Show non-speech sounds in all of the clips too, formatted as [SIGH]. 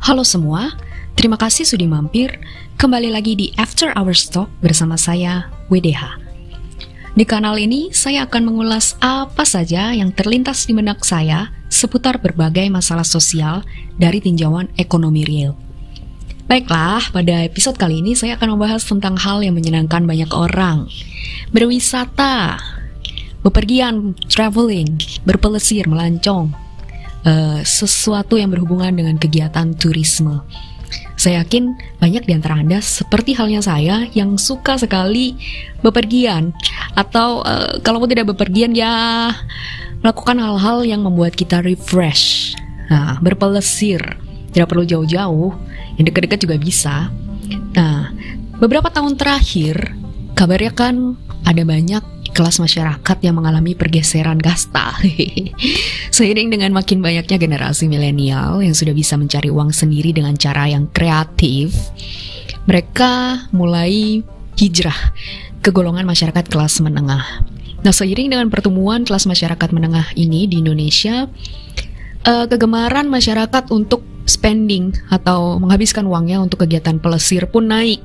Halo semua, terima kasih sudah mampir kembali lagi di After Hours Talk bersama saya, WDH. Di kanal ini, saya akan mengulas apa saja yang terlintas di benak saya seputar berbagai masalah sosial dari tinjauan ekonomi real. Baiklah, pada episode kali ini saya akan membahas tentang hal yang menyenangkan banyak orang. Berwisata, bepergian, traveling, berpelesir, melancong, uh, sesuatu yang berhubungan dengan kegiatan turisme. Saya yakin banyak di antara Anda seperti halnya saya yang suka sekali bepergian atau uh, kalau tidak bepergian ya melakukan hal-hal yang membuat kita refresh. Nah, berpelesir. Tidak perlu jauh-jauh, yang dekat-dekat juga bisa. Nah, beberapa tahun terakhir kabarnya kan ada banyak kelas masyarakat yang mengalami pergeseran kasta. [LAUGHS] Seiring dengan makin banyaknya generasi milenial yang sudah bisa mencari uang sendiri dengan cara yang kreatif, mereka mulai hijrah ke golongan masyarakat kelas menengah. Nah, seiring dengan pertumbuhan kelas masyarakat menengah ini di Indonesia, uh, kegemaran masyarakat untuk spending atau menghabiskan uangnya untuk kegiatan pelesir pun naik.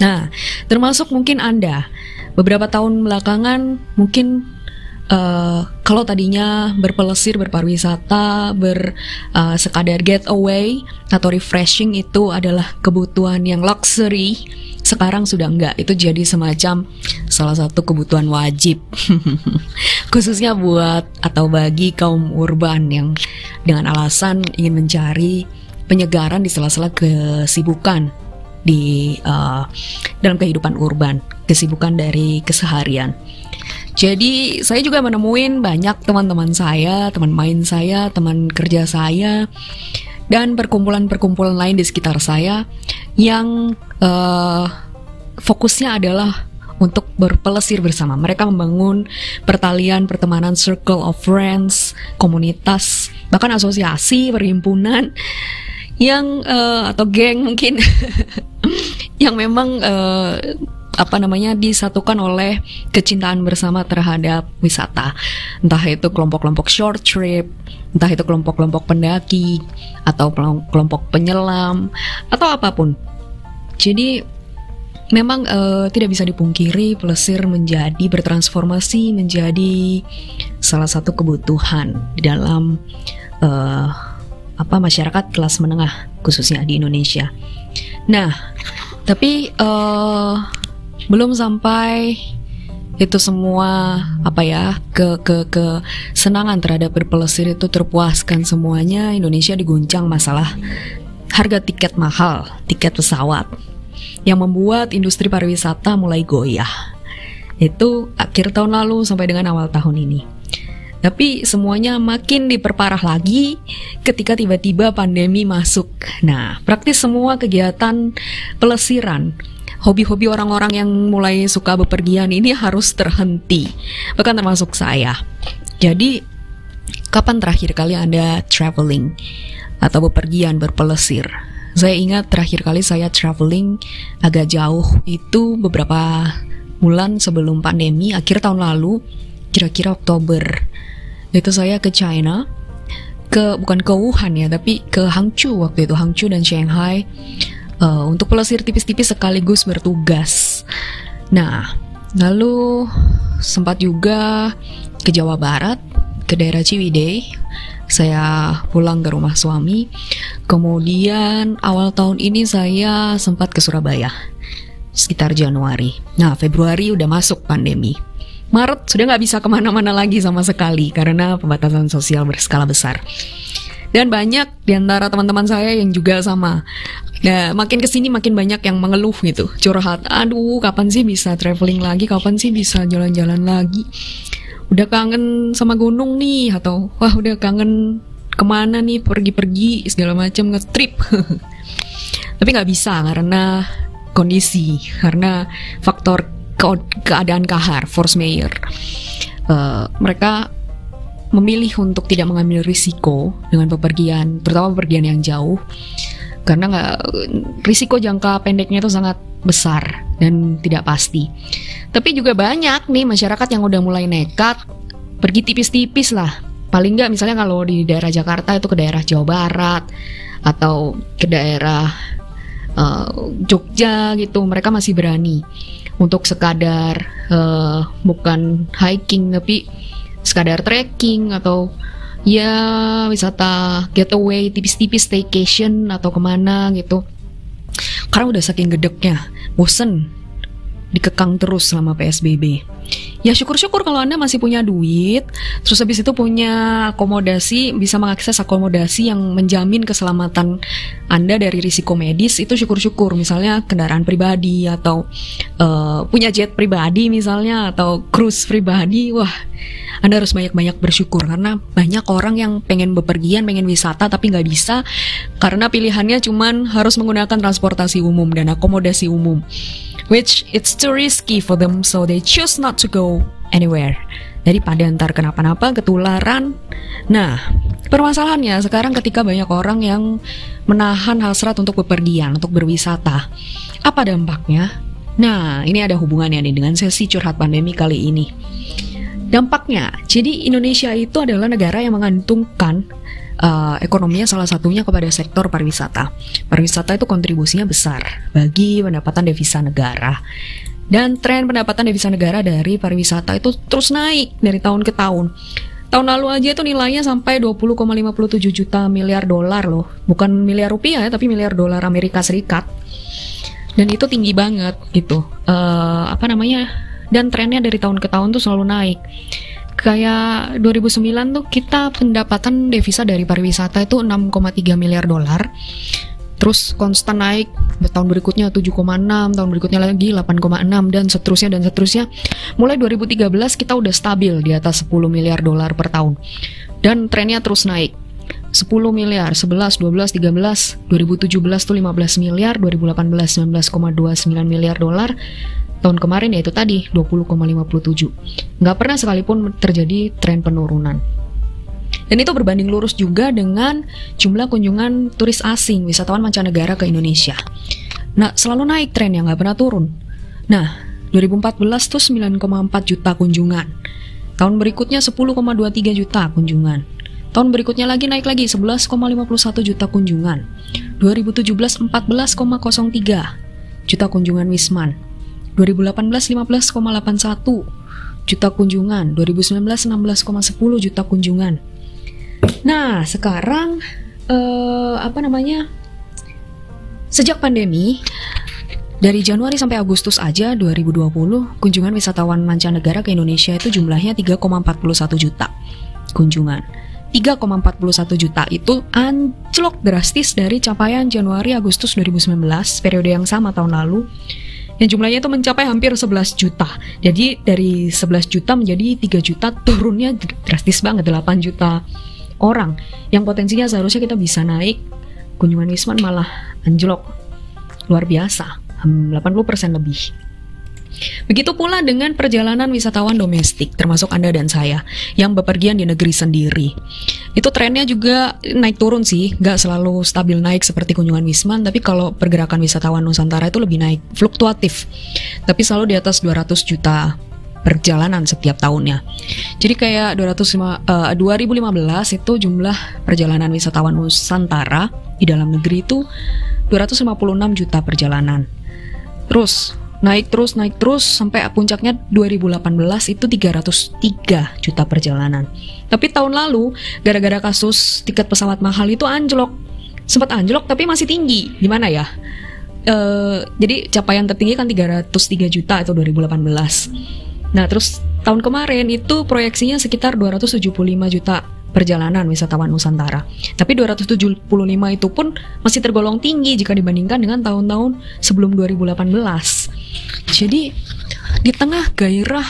Nah, termasuk mungkin Anda beberapa tahun belakangan mungkin uh, kalau tadinya berpelesir, berpariwisata, ber uh, sekadar getaway atau refreshing itu adalah kebutuhan yang luxury, sekarang sudah enggak. Itu jadi semacam salah satu kebutuhan wajib. [LAUGHS] Khususnya buat atau bagi kaum urban yang dengan alasan ingin mencari penyegaran di sela-sela kesibukan di uh, dalam kehidupan urban, kesibukan dari keseharian. Jadi saya juga menemuin banyak teman-teman saya, teman main saya, teman kerja saya, dan perkumpulan-perkumpulan lain di sekitar saya yang uh, fokusnya adalah untuk berpelesir bersama. Mereka membangun pertalian pertemanan circle of friends, komunitas, bahkan asosiasi, perhimpunan yang uh, atau geng mungkin [LAUGHS] yang memang uh, apa namanya disatukan oleh kecintaan bersama terhadap wisata. Entah itu kelompok-kelompok short trip, entah itu kelompok-kelompok pendaki atau kelompok penyelam atau apa pun. Jadi memang uh, tidak bisa dipungkiri pelesir menjadi bertransformasi menjadi salah satu kebutuhan di dalam uh, apa masyarakat kelas menengah khususnya di Indonesia. Nah, tapi uh, belum sampai itu semua apa ya ke ke ke senangan terhadap berpelesir itu terpuaskan semuanya Indonesia diguncang masalah harga tiket mahal tiket pesawat yang membuat industri pariwisata mulai goyah itu akhir tahun lalu sampai dengan awal tahun ini tapi semuanya makin diperparah lagi ketika tiba-tiba pandemi masuk. Nah, praktis semua kegiatan pelesiran hobi-hobi orang-orang yang mulai suka bepergian ini harus terhenti. Bahkan termasuk saya. Jadi, kapan terakhir kali Anda traveling atau bepergian berpelesir? Saya ingat terakhir kali saya traveling agak jauh itu beberapa bulan sebelum pandemi, akhir tahun lalu, kira-kira Oktober itu saya ke China ke bukan ke Wuhan ya tapi ke Hangzhou waktu itu Hangzhou dan Shanghai uh, untuk pelesir tipis-tipis sekaligus bertugas. Nah, lalu sempat juga ke Jawa Barat, ke daerah Ciwidey. Saya pulang ke rumah suami. Kemudian awal tahun ini saya sempat ke Surabaya sekitar Januari. Nah, Februari udah masuk pandemi. Maret sudah nggak bisa ke mana-mana lagi sama sekali karena pembatasan sosial berskala besar. Dan banyak di antara teman-teman saya yang juga sama. Ya, makin ke sini makin banyak yang mengeluh gitu, curhat. Aduh, kapan sih bisa traveling lagi? Kapan sih bisa jalan-jalan lagi? Udah kangen sama gunung nih, atau wah udah kangen ke mana nih pergi-pergi segala macam nge-trip. [LAUGHS] Tapi nggak bisa karena kondisi, karena faktor ke keadaan kahar, force mayor. Uh, mereka memilih untuk tidak mengambil risiko dengan bepergian, terutama bepergian yang jauh, karena nggak risiko jangka pendeknya itu sangat besar dan tidak pasti. Tapi juga banyak nih masyarakat yang udah mulai nekat pergi tipis-tipis lah. Paling nggak misalnya kalau di daerah Jakarta itu ke daerah Jawa Barat atau ke daerah uh, Jogja gitu mereka masih berani untuk sekadar uh, bukan hiking tapi sekadar trekking atau ya wisata getaway tipis-tipis staycation atau ke mana gitu. Karena udah saking gedeknya bosen dikekang terus selama PSBB ya syukur-syukur kalau Anda masih punya duit, terus habis itu punya akomodasi, bisa mengakses akomodasi yang menjamin keselamatan Anda dari risiko medis, itu syukur-syukur. Misalnya kendaraan pribadi atau uh, punya jet pribadi misalnya atau cruise pribadi, wah anda harus banyak-banyak bersyukur karena banyak orang yang pengen bepergian, pengen wisata tapi nggak bisa karena pilihannya cuman harus menggunakan transportasi umum dan akomodasi umum which it's too risky for them so they choose not to go anywhere. Daripada ntar kenapa-napa ketularan. Nah, permasalahannya sekarang ketika banyak orang yang menahan hasrat untuk bepergian, untuk berwisata. Apa dampaknya? Nah, ini ada hubungannya nih dengan sesi curhat pandemi kali ini. Dampaknya, jadi Indonesia itu adalah negara yang mengantungkan uh, ekonominya salah satunya kepada sektor pariwisata. Pariwisata itu kontribusinya besar bagi pendapatan devisa negara. Dan tren pendapatan devisa negara dari pariwisata itu terus naik dari tahun ke tahun. Tahun lalu aja itu nilainya sampai 20,57 juta miliar dolar loh. Bukan miliar rupiah ya, tapi miliar dolar Amerika Serikat. Dan itu tinggi banget gitu. Uh, apa namanya? Dan trennya dari tahun ke tahun tuh selalu naik. Kayak 2009 tuh kita pendapatan devisa dari pariwisata itu 6,3 miliar dolar. Terus konstan naik tahun berikutnya 7,6 tahun berikutnya lagi 8,6 dan seterusnya dan seterusnya. Mulai 2013 kita udah stabil di atas 10 miliar dolar per tahun. Dan trennya terus naik. 10 miliar, 11, 12, 13, 2017 tuh 15 miliar, 2018 19,29 miliar dolar, tahun kemarin yaitu tadi 20,57. Nggak pernah sekalipun terjadi tren penurunan. Dan itu berbanding lurus juga dengan jumlah kunjungan turis asing, wisatawan mancanegara ke Indonesia. Nah, selalu naik tren yang nggak pernah turun. Nah, 2014 tuh 9,4 juta kunjungan. Tahun berikutnya 10,23 juta kunjungan. Tahun berikutnya lagi naik lagi 11,51 juta kunjungan. 2017 14,03 juta kunjungan Wisman. 2018 15,81 juta kunjungan, 2019 16,10 juta kunjungan. Nah, sekarang uh, apa namanya? Sejak pandemi dari Januari sampai Agustus aja 2020, kunjungan wisatawan mancanegara ke Indonesia itu jumlahnya 3,41 juta kunjungan. 3,41 juta itu anjlok drastis dari capaian Januari Agustus 2019 periode yang sama tahun lalu yang jumlahnya itu mencapai hampir 11 juta. Jadi dari 11 juta menjadi 3 juta turunnya drastis banget 8 juta orang yang potensinya seharusnya kita bisa naik kunjungan Wisman malah anjlok luar biasa 80% lebih. Begitu pula dengan perjalanan wisatawan domestik, termasuk Anda dan saya, yang bepergian di negeri sendiri. Itu trennya juga naik turun sih, nggak selalu stabil naik seperti kunjungan Wisman, tapi kalau pergerakan wisatawan Nusantara itu lebih naik, fluktuatif. Tapi selalu di atas 200 juta perjalanan setiap tahunnya. Jadi kayak 205, uh, 2015 itu jumlah perjalanan wisatawan Nusantara di dalam negeri itu 256 juta perjalanan. Terus naik terus naik terus sampai puncaknya 2018 itu 303 juta perjalanan. Tapi tahun lalu gara-gara kasus tiket pesawat mahal itu anjlok. Sempat anjlok tapi masih tinggi. Gimana ya? Uh, jadi capaian tertinggi kan 303 juta itu 2018. Nah, terus tahun kemarin itu proyeksinya sekitar 275 juta perjalanan wisatawan Nusantara. Tapi 275 itu pun masih tergolong tinggi jika dibandingkan dengan tahun-tahun sebelum 2018. Jadi di tengah gairah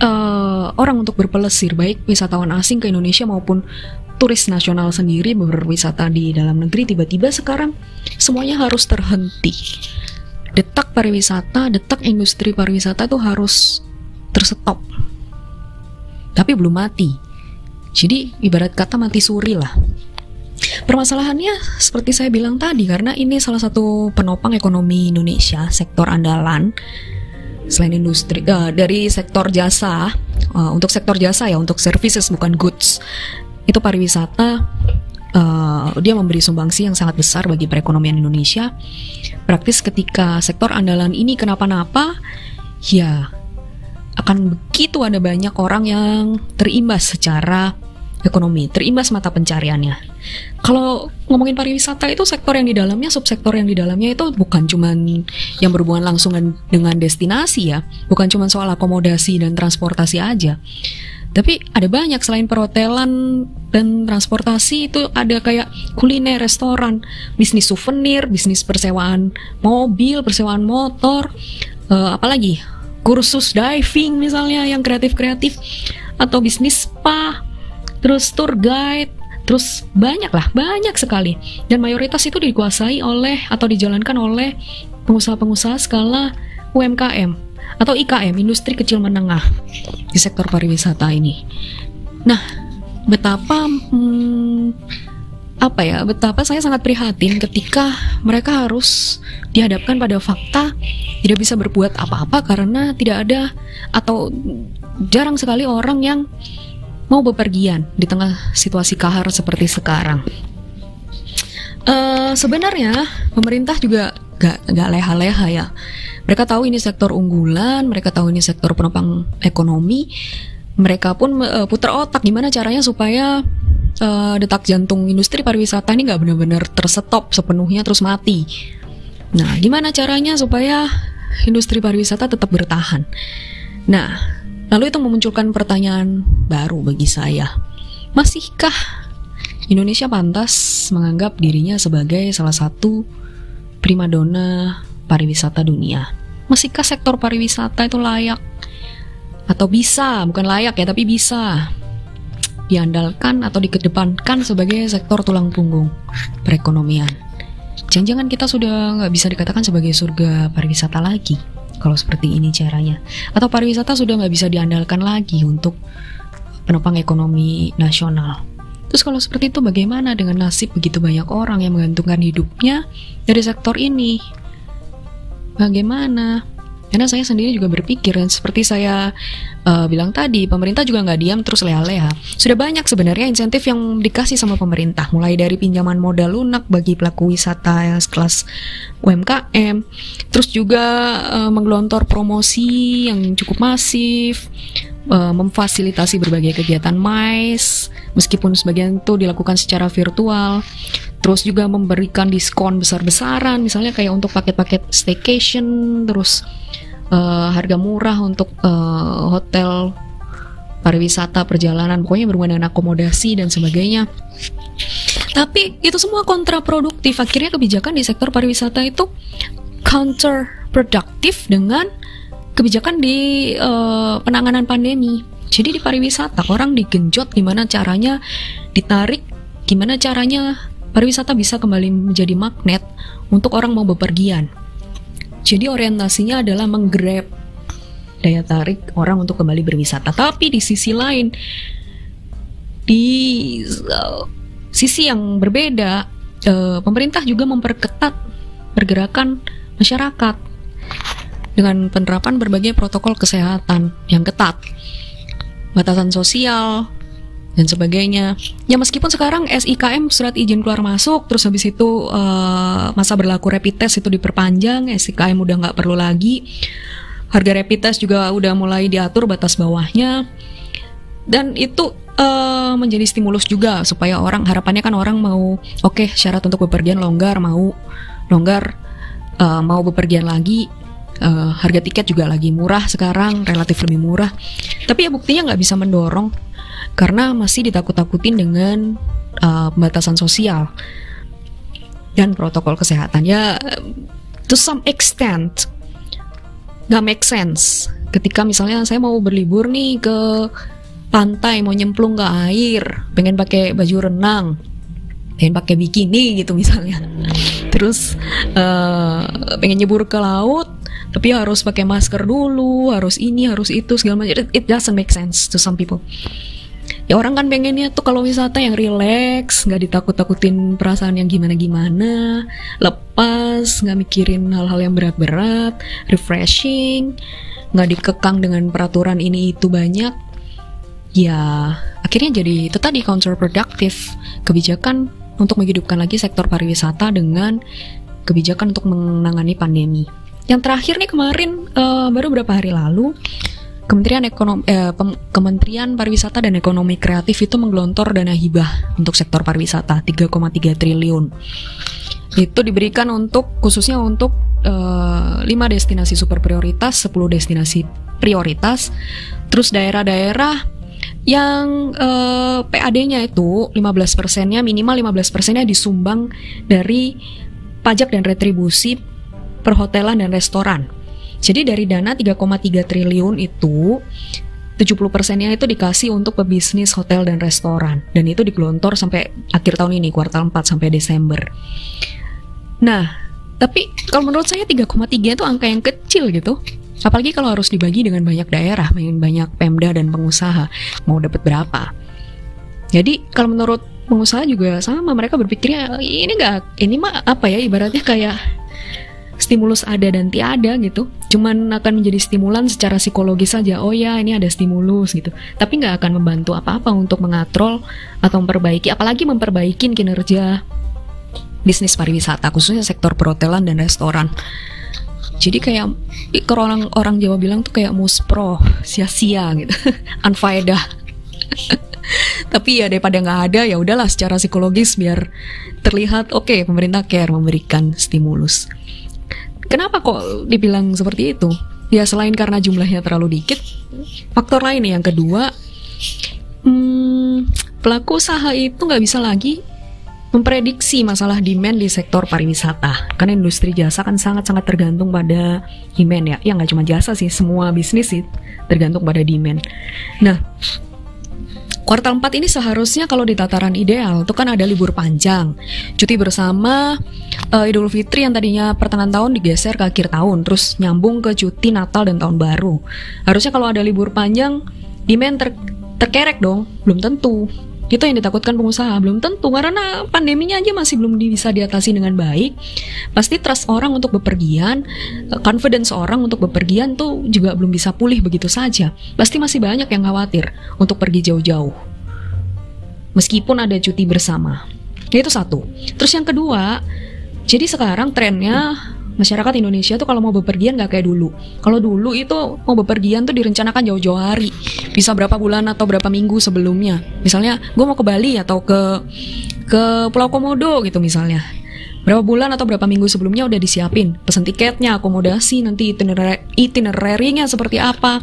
uh, orang untuk berpelesir baik wisatawan asing ke Indonesia maupun turis nasional sendiri berwisata di dalam negeri tiba-tiba sekarang semuanya harus terhenti. Detak pariwisata, detak industri pariwisata itu harus terstop. Tapi belum mati jadi ibarat kata mati suri lah. Permasalahannya seperti saya bilang tadi karena ini salah satu penopang ekonomi Indonesia, sektor andalan selain industri uh, dari sektor jasa uh, untuk sektor jasa ya untuk services bukan goods itu pariwisata uh, dia memberi sumbangsi yang sangat besar bagi perekonomian Indonesia. Praktis ketika sektor andalan ini kenapa-napa, ya akan begitu ada banyak orang yang terimbas secara ekonomi, terimbas mata pencariannya. Kalau ngomongin pariwisata itu sektor yang di dalamnya, subsektor yang di dalamnya itu bukan cuman yang berhubungan langsung dengan destinasi ya, bukan cuman soal akomodasi dan transportasi aja. Tapi ada banyak selain perhotelan dan transportasi itu ada kayak kuliner, restoran, bisnis souvenir, bisnis persewaan mobil, persewaan motor, uh, apalagi kursus diving misalnya yang kreatif-kreatif atau bisnis spa, terus tour guide, terus banyak lah, banyak sekali. Dan mayoritas itu dikuasai oleh atau dijalankan oleh pengusaha-pengusaha skala UMKM atau IKM, industri kecil menengah di sektor pariwisata ini. Nah, betapa hmm, apa ya, betapa saya sangat prihatin ketika mereka harus dihadapkan pada fakta tidak bisa berbuat apa-apa karena tidak ada atau jarang sekali orang yang mau bepergian di tengah situasi kahar seperti sekarang. Uh, sebenarnya pemerintah juga gak, gak leha-leha ya mereka tahu ini sektor unggulan, mereka tahu ini sektor penopang ekonomi. Mereka pun uh, putar otak gimana caranya supaya uh, detak jantung industri pariwisata ini nggak benar-benar tersetop sepenuhnya terus mati. Nah, gimana caranya supaya industri pariwisata tetap bertahan? Nah, lalu itu memunculkan pertanyaan baru bagi saya. Masihkah Indonesia pantas menganggap dirinya sebagai salah satu primadona pariwisata dunia. Masihkah sektor pariwisata itu layak atau bisa, bukan layak ya, tapi bisa diandalkan atau dikedepankan sebagai sektor tulang punggung perekonomian. Jangan-jangan kita sudah nggak bisa dikatakan sebagai surga pariwisata lagi kalau seperti ini caranya. Atau pariwisata sudah nggak bisa diandalkan lagi untuk penopang ekonomi nasional. Terus kalau seperti itu bagaimana dengan nasib begitu banyak orang yang menggantungkan hidupnya dari sektor ini? bagaimana? Karena saya sendiri juga berpikir dan seperti saya uh, bilang tadi, pemerintah juga nggak diam terus leha-leha. Sudah banyak sebenarnya insentif yang dikasih sama pemerintah, mulai dari pinjaman modal lunak bagi pelaku wisata sekelas UMKM, terus juga uh, menggelontor promosi yang cukup masif, uh, memfasilitasi berbagai kegiatan MICE, meskipun sebagian itu dilakukan secara virtual terus juga memberikan diskon besar-besaran misalnya kayak untuk paket-paket staycation terus uh, harga murah untuk uh, hotel pariwisata perjalanan pokoknya berhubungan dengan akomodasi dan sebagainya. Tapi itu semua kontraproduktif. Akhirnya kebijakan di sektor pariwisata itu counterproductive dengan kebijakan di uh, penanganan pandemi. Jadi di pariwisata orang digenjot gimana caranya ditarik gimana caranya pariwisata bisa kembali menjadi magnet untuk orang mau bepergian. Jadi orientasinya adalah menggrab daya tarik orang untuk kembali berwisata. Tapi di sisi lain, di uh, sisi yang berbeda, uh, pemerintah juga memperketat pergerakan masyarakat dengan penerapan berbagai protokol kesehatan yang ketat, batasan sosial, dan sebagainya. Ya meskipun sekarang SIKM surat izin keluar masuk, terus habis itu uh, masa berlaku rapid test itu diperpanjang, SIKM udah nggak perlu lagi. Harga rapid test juga udah mulai diatur batas bawahnya. Dan itu uh, menjadi stimulus juga supaya orang harapannya kan orang mau oke okay, syarat untuk bepergian longgar mau longgar uh, mau bepergian lagi uh, harga tiket juga lagi murah sekarang relatif lebih murah tapi ya buktinya nggak bisa mendorong karena masih ditakut-takutin dengan uh, pembatasan sosial dan protokol kesehatan. Ya, to some extent nggak make sense. Ketika misalnya saya mau berlibur nih ke pantai mau nyemplung ke air pengen pakai baju renang pengen pakai bikini gitu misalnya. [LAUGHS] Terus uh, pengen nyebur ke laut tapi harus pakai masker dulu harus ini harus itu segala macam. It doesn't make sense to some people ya orang kan pengennya tuh kalau wisata yang relax nggak ditakut-takutin perasaan yang gimana-gimana lepas nggak mikirin hal-hal yang berat-berat refreshing nggak dikekang dengan peraturan ini itu banyak ya akhirnya jadi itu tadi counterproductive kebijakan untuk menghidupkan lagi sektor pariwisata dengan kebijakan untuk menangani pandemi. Yang terakhir nih kemarin uh, baru beberapa hari lalu Kementerian Ekonomi eh, Kementerian Pariwisata dan Ekonomi Kreatif itu menggelontor dana hibah untuk sektor pariwisata 3,3 triliun. Itu diberikan untuk khususnya untuk eh, 5 destinasi super prioritas, 10 destinasi prioritas. Terus daerah-daerah yang eh, PAD-nya itu 15 persennya minimal 15 persennya disumbang dari pajak dan retribusi perhotelan dan restoran. Jadi dari dana 3,3 triliun itu 70 persennya itu dikasih untuk pebisnis hotel dan restoran dan itu digelontor sampai akhir tahun ini kuartal 4 sampai Desember. Nah, tapi kalau menurut saya 3,3 itu angka yang kecil gitu. Apalagi kalau harus dibagi dengan banyak daerah, banyak pemda dan pengusaha, mau dapat berapa. Jadi kalau menurut pengusaha juga sama, mereka berpikirnya ini enggak, ini mah apa ya ibaratnya kayak stimulus ada dan tiada gitu. Cuman akan menjadi stimulan secara psikologis saja oh ya ini ada stimulus gitu. Tapi nggak akan membantu apa-apa untuk mengatrol atau memperbaiki apalagi memperbaiki kinerja bisnis pariwisata khususnya sektor perhotelan dan restoran. Jadi kayak kalau orang orang Jawa bilang tuh kayak muspro sia-sia gitu [LAUGHS] unfaedah. [LAUGHS] Tapi ya daripada nggak ada ya udahlah secara psikologis biar terlihat oke okay, pemerintah care memberikan stimulus Kenapa kok dibilang seperti itu? Ya selain karena jumlahnya terlalu dikit, faktor lain yang kedua, hmm, pelaku usaha itu nggak bisa lagi memprediksi masalah demand di sektor pariwisata. Karena industri jasa kan sangat-sangat tergantung pada demand ya. Ya nggak cuma jasa sih, semua bisnis sih tergantung pada demand. Nah, Kuartal 4 ini seharusnya kalau di tataran ideal itu kan ada libur panjang, cuti bersama uh, Idul Fitri yang tadinya pertengahan tahun digeser ke akhir tahun, terus nyambung ke cuti Natal dan Tahun Baru. Harusnya kalau ada libur panjang, demand ter terkerek dong, belum tentu. Itu yang ditakutkan pengusaha, belum tentu karena pandeminya aja masih belum bisa diatasi dengan baik. Pasti trust orang untuk bepergian, eh, confidence orang untuk bepergian tuh juga belum bisa pulih begitu saja. Pasti masih banyak yang khawatir untuk pergi jauh-jauh. Meskipun ada cuti bersama. Itu satu. Terus yang kedua, jadi sekarang trennya masyarakat Indonesia tuh kalau mau bepergian gak kayak dulu. Kalau dulu itu mau bepergian tuh direncanakan jauh-jauh hari, bisa berapa bulan atau berapa minggu sebelumnya. Misalnya gue mau ke Bali atau ke ke Pulau Komodo gitu misalnya. Berapa bulan atau berapa minggu sebelumnya udah disiapin, pesan tiketnya, akomodasi, nanti itinerary itinerary-nya seperti apa,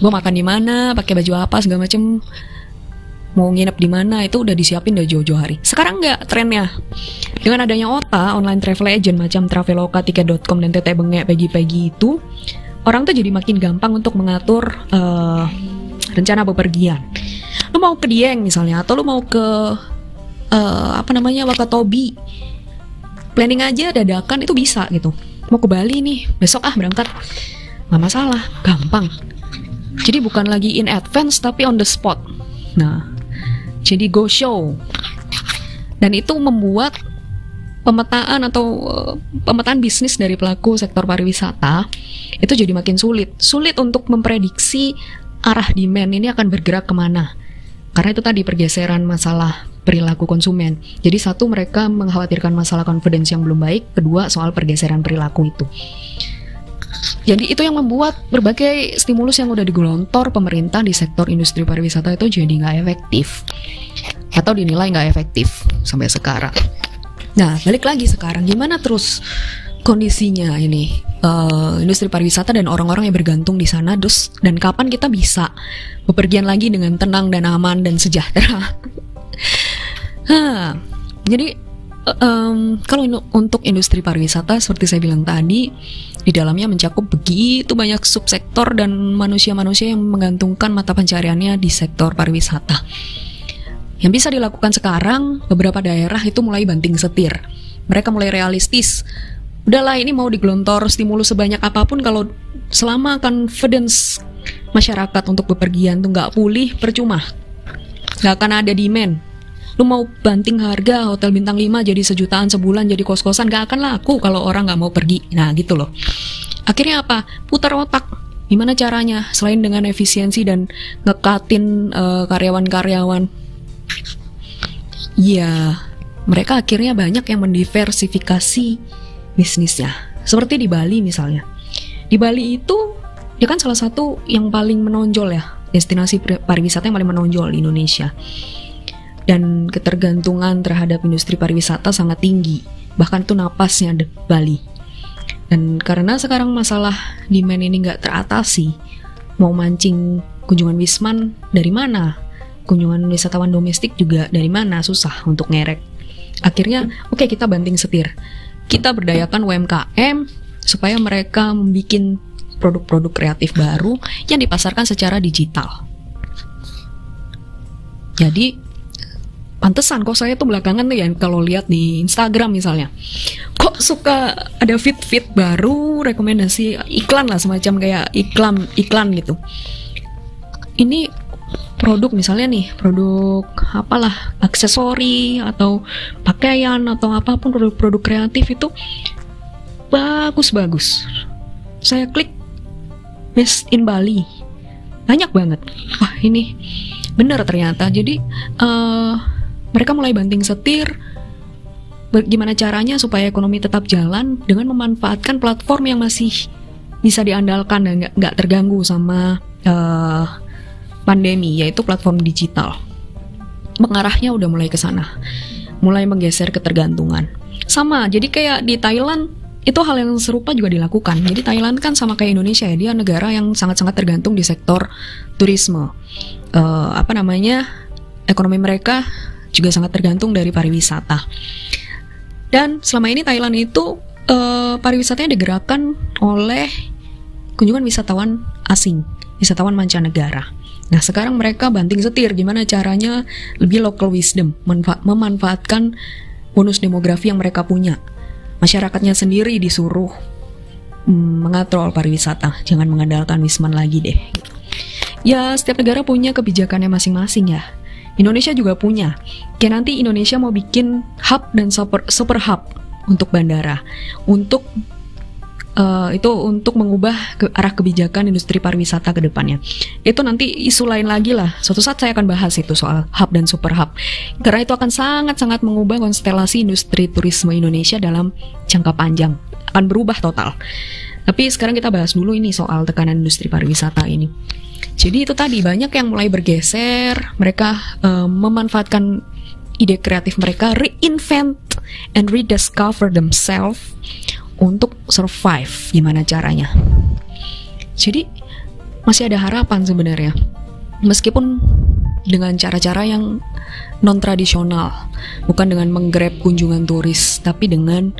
gue makan di mana, pakai baju apa segala macem mau nginep di mana itu udah disiapin dari jauh-jauh hari. Sekarang nggak trennya. Dengan adanya OTA, online travel agent macam Traveloka, Tiket.com dan Tete Bengek pagi-pagi itu, orang tuh jadi makin gampang untuk mengatur uh, rencana bepergian. Lu mau ke Dieng misalnya, atau lu mau ke uh, apa namanya Wakatobi, planning aja dadakan itu bisa gitu. Mau ke Bali nih, besok ah berangkat, nggak masalah, gampang. Jadi bukan lagi in advance tapi on the spot. Nah, jadi go show. Dan itu membuat pemetaan atau uh, pemetaan bisnis dari pelaku sektor pariwisata itu jadi makin sulit. Sulit untuk memprediksi arah demand ini akan bergerak ke mana. Karena itu tadi pergeseran masalah perilaku konsumen. Jadi satu mereka mengkhawatirkan masalah confidence yang belum baik, kedua soal pergeseran perilaku itu. Jadi itu yang membuat berbagai stimulus yang udah digelontor pemerintah di sektor industri pariwisata itu jadi nggak efektif atau dinilai nggak efektif sampai sekarang. Nah balik lagi sekarang gimana terus kondisinya ini uh, industri pariwisata dan orang-orang yang bergantung di sana dus dan kapan kita bisa bepergian lagi dengan tenang dan aman dan sejahtera. [LAUGHS] jadi um, kalau untuk industri pariwisata seperti saya bilang tadi di dalamnya mencakup begitu banyak subsektor dan manusia-manusia yang menggantungkan mata pencariannya di sektor pariwisata. Yang bisa dilakukan sekarang, beberapa daerah itu mulai banting setir. Mereka mulai realistis. Udahlah ini mau digelontor stimulus sebanyak apa pun kalau selama confidence masyarakat untuk bepergian tuh nggak pulih percuma. Nggak akan ada demand lu mau banting harga hotel bintang 5 jadi sejutaan sebulan jadi kos-kosan gak akan laku kalau orang gak mau pergi. Nah gitu loh. Akhirnya apa? Putar otak. Gimana caranya? Selain dengan efisiensi dan ngekatin uh, karyawan-karyawan. Ya mereka akhirnya banyak yang mendiversifikasi bisnisnya. Seperti di Bali misalnya. Di Bali itu dia kan salah satu yang paling menonjol ya, destinasi pariwisata yang paling menonjol di Indonesia. Dan ketergantungan terhadap industri pariwisata sangat tinggi. Bahkan itu napasnya di Bali. Dan karena sekarang masalah demand ini nggak teratasi, mau mancing kunjungan Wisman dari mana? Kunjungan wisatawan domestik juga dari mana? Susah untuk ngerek. Akhirnya, oke okay, kita banting setir. Kita berdayakan UMKM supaya mereka membuat produk-produk kreatif baru yang dipasarkan secara digital. Jadi pantesan kok saya tuh belakangan tuh ya kalau lihat di Instagram misalnya. Kok suka ada fit-fit baru rekomendasi iklan lah semacam kayak iklan iklan gitu. Ini produk misalnya nih produk apalah aksesori atau pakaian atau apa pun produk-produk kreatif itu bagus-bagus. Saya klik best in Bali. Banyak banget. Wah ini benar ternyata. Jadi uh, mereka mulai banting setir. Bagaimana caranya supaya ekonomi tetap jalan dengan memanfaatkan platform yang masih bisa diandalkan dan nggak terganggu sama uh, pandemi yaitu platform digital. Mengarahnya udah mulai ke sana. Mulai menggeser ketergantungan. Sama jadi kayak di Thailand itu hal yang serupa juga dilakukan. Jadi Thailand kan sama kayak Indonesia ya dia negara yang sangat-sangat tergantung di sektor turisme. Uh, apa namanya ekonomi mereka juga sangat tergantung dari pariwisata. Dan selama ini Thailand itu uh, pariwisatanya digerakkan oleh kunjungan wisatawan asing, wisatawan mancanegara. Nah sekarang mereka banting setir gimana caranya lebih local wisdom, memanfaatkan bonus demografi yang mereka punya. Masyarakatnya sendiri disuruh mm, mengatrol pariwisata, jangan mengandalkan wisman lagi deh. Ya setiap negara punya kebijakannya masing-masing ya. Indonesia juga punya. Kayak nanti Indonesia mau bikin hub dan super, super hub untuk bandara. Untuk uh, itu untuk mengubah ke arah kebijakan industri pariwisata ke depannya. Itu nanti isu lain lagi lah. Suatu saat saya akan bahas itu soal hub dan super hub. Karena itu akan sangat-sangat mengubah konstelasi industri turisme Indonesia dalam jangka panjang. Akan berubah total. Tapi sekarang kita bahas dulu ini soal tekanan industri pariwisata ini. Jadi itu tadi banyak yang mulai bergeser, mereka uh, memanfaatkan ide kreatif mereka, reinvent and rediscover themselves untuk survive. Gimana caranya? Jadi masih ada harapan sebenarnya. Meskipun dengan cara-cara yang non tradisional, bukan dengan menggrab kunjungan turis, tapi dengan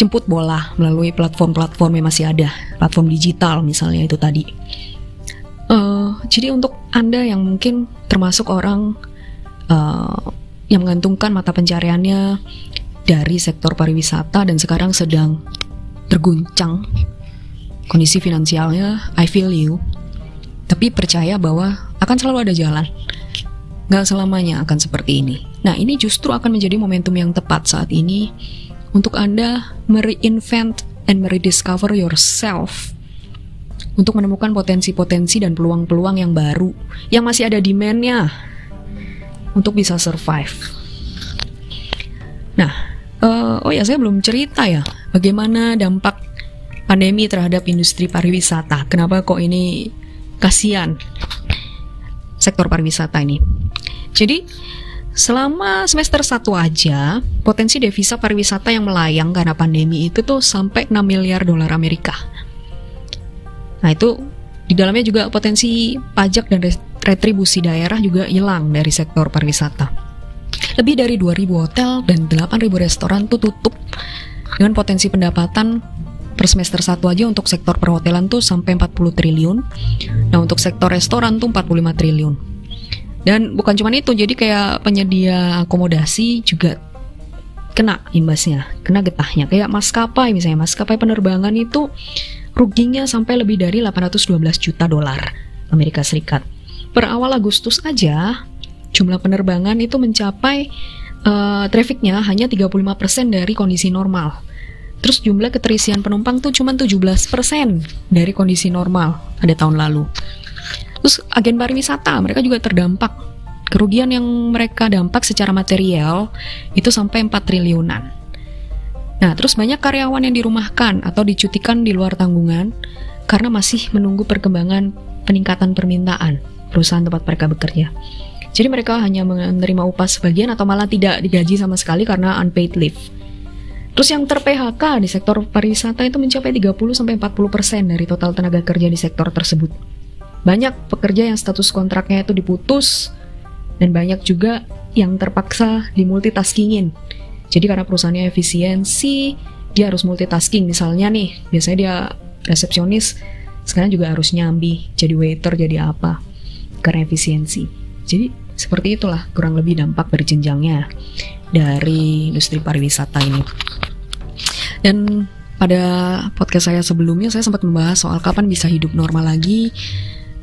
jemput bola melalui platform-platform yang masih ada, platform digital misalnya itu tadi. Uh, jadi untuk Anda yang mungkin termasuk orang uh, yang menggantungkan mata pencariannya dari sektor pariwisata dan sekarang sedang terguncang kondisi finansialnya, I feel you. Tapi percaya bahwa akan selalu ada jalan. Gak selamanya akan seperti ini. Nah ini justru akan menjadi momentum yang tepat saat ini untuk Anda mereinvent and merediscover yourself untuk menemukan potensi-potensi dan peluang-peluang yang baru yang masih ada demand-nya untuk bisa survive. Nah, uh, oh ya saya belum cerita ya bagaimana dampak pandemi terhadap industri pariwisata. Kenapa kok ini kasihan sektor pariwisata ini? Jadi selama semester 1 aja, potensi devisa pariwisata yang melayang karena pandemi itu tuh sampai 6 miliar dolar Amerika. Nah itu di dalamnya juga potensi pajak dan retribusi daerah juga hilang dari sektor pariwisata. Lebih dari 2.000 hotel dan 8.000 restoran tuh tutup dengan potensi pendapatan per semester satu aja untuk sektor perhotelan tuh sampai 40 triliun. Nah untuk sektor restoran tuh 45 triliun. Dan bukan cuma itu, jadi kayak penyedia akomodasi juga kena imbasnya, kena getahnya. Kayak maskapai misalnya, maskapai penerbangan itu ruginya sampai lebih dari 812 juta dolar Amerika Serikat. Per awal Agustus aja, jumlah penerbangan itu mencapai uh, trafficnya hanya 35% dari kondisi normal. Terus jumlah keterisian penumpang tuh cuma 17% dari kondisi normal pada tahun lalu. Terus agen pariwisata mereka juga terdampak Kerugian yang mereka dampak secara material itu sampai 4 triliunan. Nah, terus banyak karyawan yang dirumahkan atau dicutikan di luar tanggungan karena masih menunggu perkembangan peningkatan permintaan perusahaan tempat mereka bekerja. Jadi mereka hanya menerima upah sebagian atau malah tidak digaji sama sekali karena unpaid leave. Terus yang ter-PHK di sektor pariwisata itu mencapai 30-40% dari total tenaga kerja di sektor tersebut. Banyak pekerja yang status kontraknya itu diputus, dan banyak juga yang terpaksa dimultitaskingin. Jadi karena perusahaannya efisiensi, dia harus multitasking. Misalnya nih, biasanya dia resepsionis, sekarang juga harus nyambi, jadi waiter, jadi apa, karena efisiensi. Jadi seperti itulah kurang lebih dampak berjenjangnya dari industri pariwisata ini. Dan pada podcast saya sebelumnya saya sempat membahas soal kapan bisa hidup normal lagi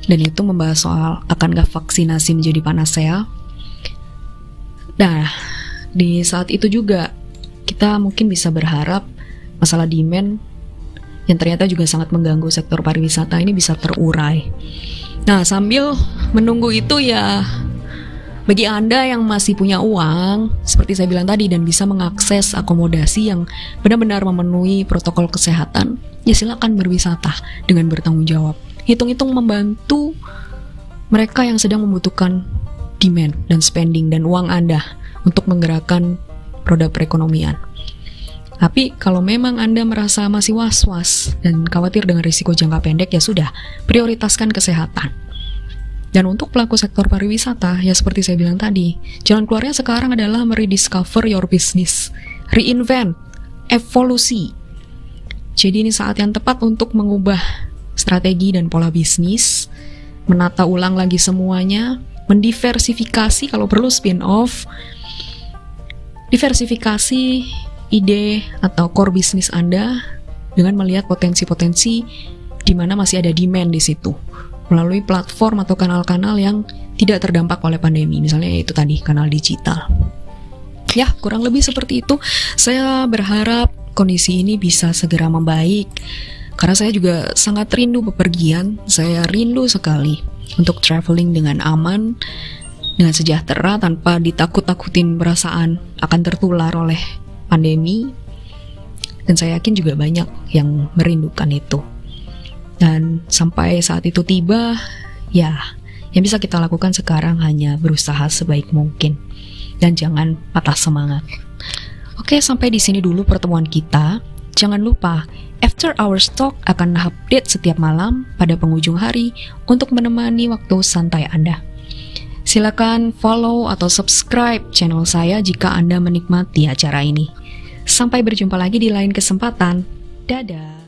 dan itu membahas soal akankah vaksinasi menjadi panacea. Nah, di saat itu juga kita mungkin bisa berharap masalah demand yang ternyata juga sangat mengganggu sektor pariwisata ini bisa terurai. Nah, sambil menunggu itu ya bagi Anda yang masih punya uang, seperti saya bilang tadi, dan bisa mengakses akomodasi yang benar-benar memenuhi protokol kesehatan, ya silakan berwisata dengan bertanggung jawab. Hitung-hitung membantu mereka yang sedang membutuhkan demand dan spending dan uang Anda untuk menggerakkan roda perekonomian. Tapi kalau memang Anda merasa masih was-was dan khawatir dengan risiko jangka pendek, ya sudah, prioritaskan kesehatan dan untuk pelaku sektor pariwisata, ya seperti saya bilang tadi, jalan keluarnya sekarang adalah merediscover your business, reinvent, evolusi. Jadi ini saat yang tepat untuk mengubah strategi dan pola bisnis, menata ulang lagi semuanya, mendiversifikasi kalau perlu spin-off, diversifikasi ide atau core bisnis Anda dengan melihat potensi-potensi di mana masih ada demand di situ melalui platform atau kanal-kanal yang tidak terdampak oleh pandemi. Misalnya itu tadi kanal digital. Ya, kurang lebih seperti itu. Saya berharap kondisi ini bisa segera membaik. Karena saya juga sangat rindu bepergian. Saya rindu sekali untuk traveling dengan aman, dengan sejahtera tanpa ditakut-takutin perasaan akan tertular oleh pandemi. Dan saya yakin juga banyak yang merindukan itu. Dan sampai saat itu tiba, ya, yang bisa kita lakukan sekarang hanya berusaha sebaik mungkin dan jangan patah semangat. Oke, sampai di sini dulu pertemuan kita. Jangan lupa, After Hours Talk akan update setiap malam pada penghujung hari untuk menemani waktu santai Anda. Silakan follow atau subscribe channel saya jika Anda menikmati acara ini. Sampai berjumpa lagi di lain kesempatan. Dadah.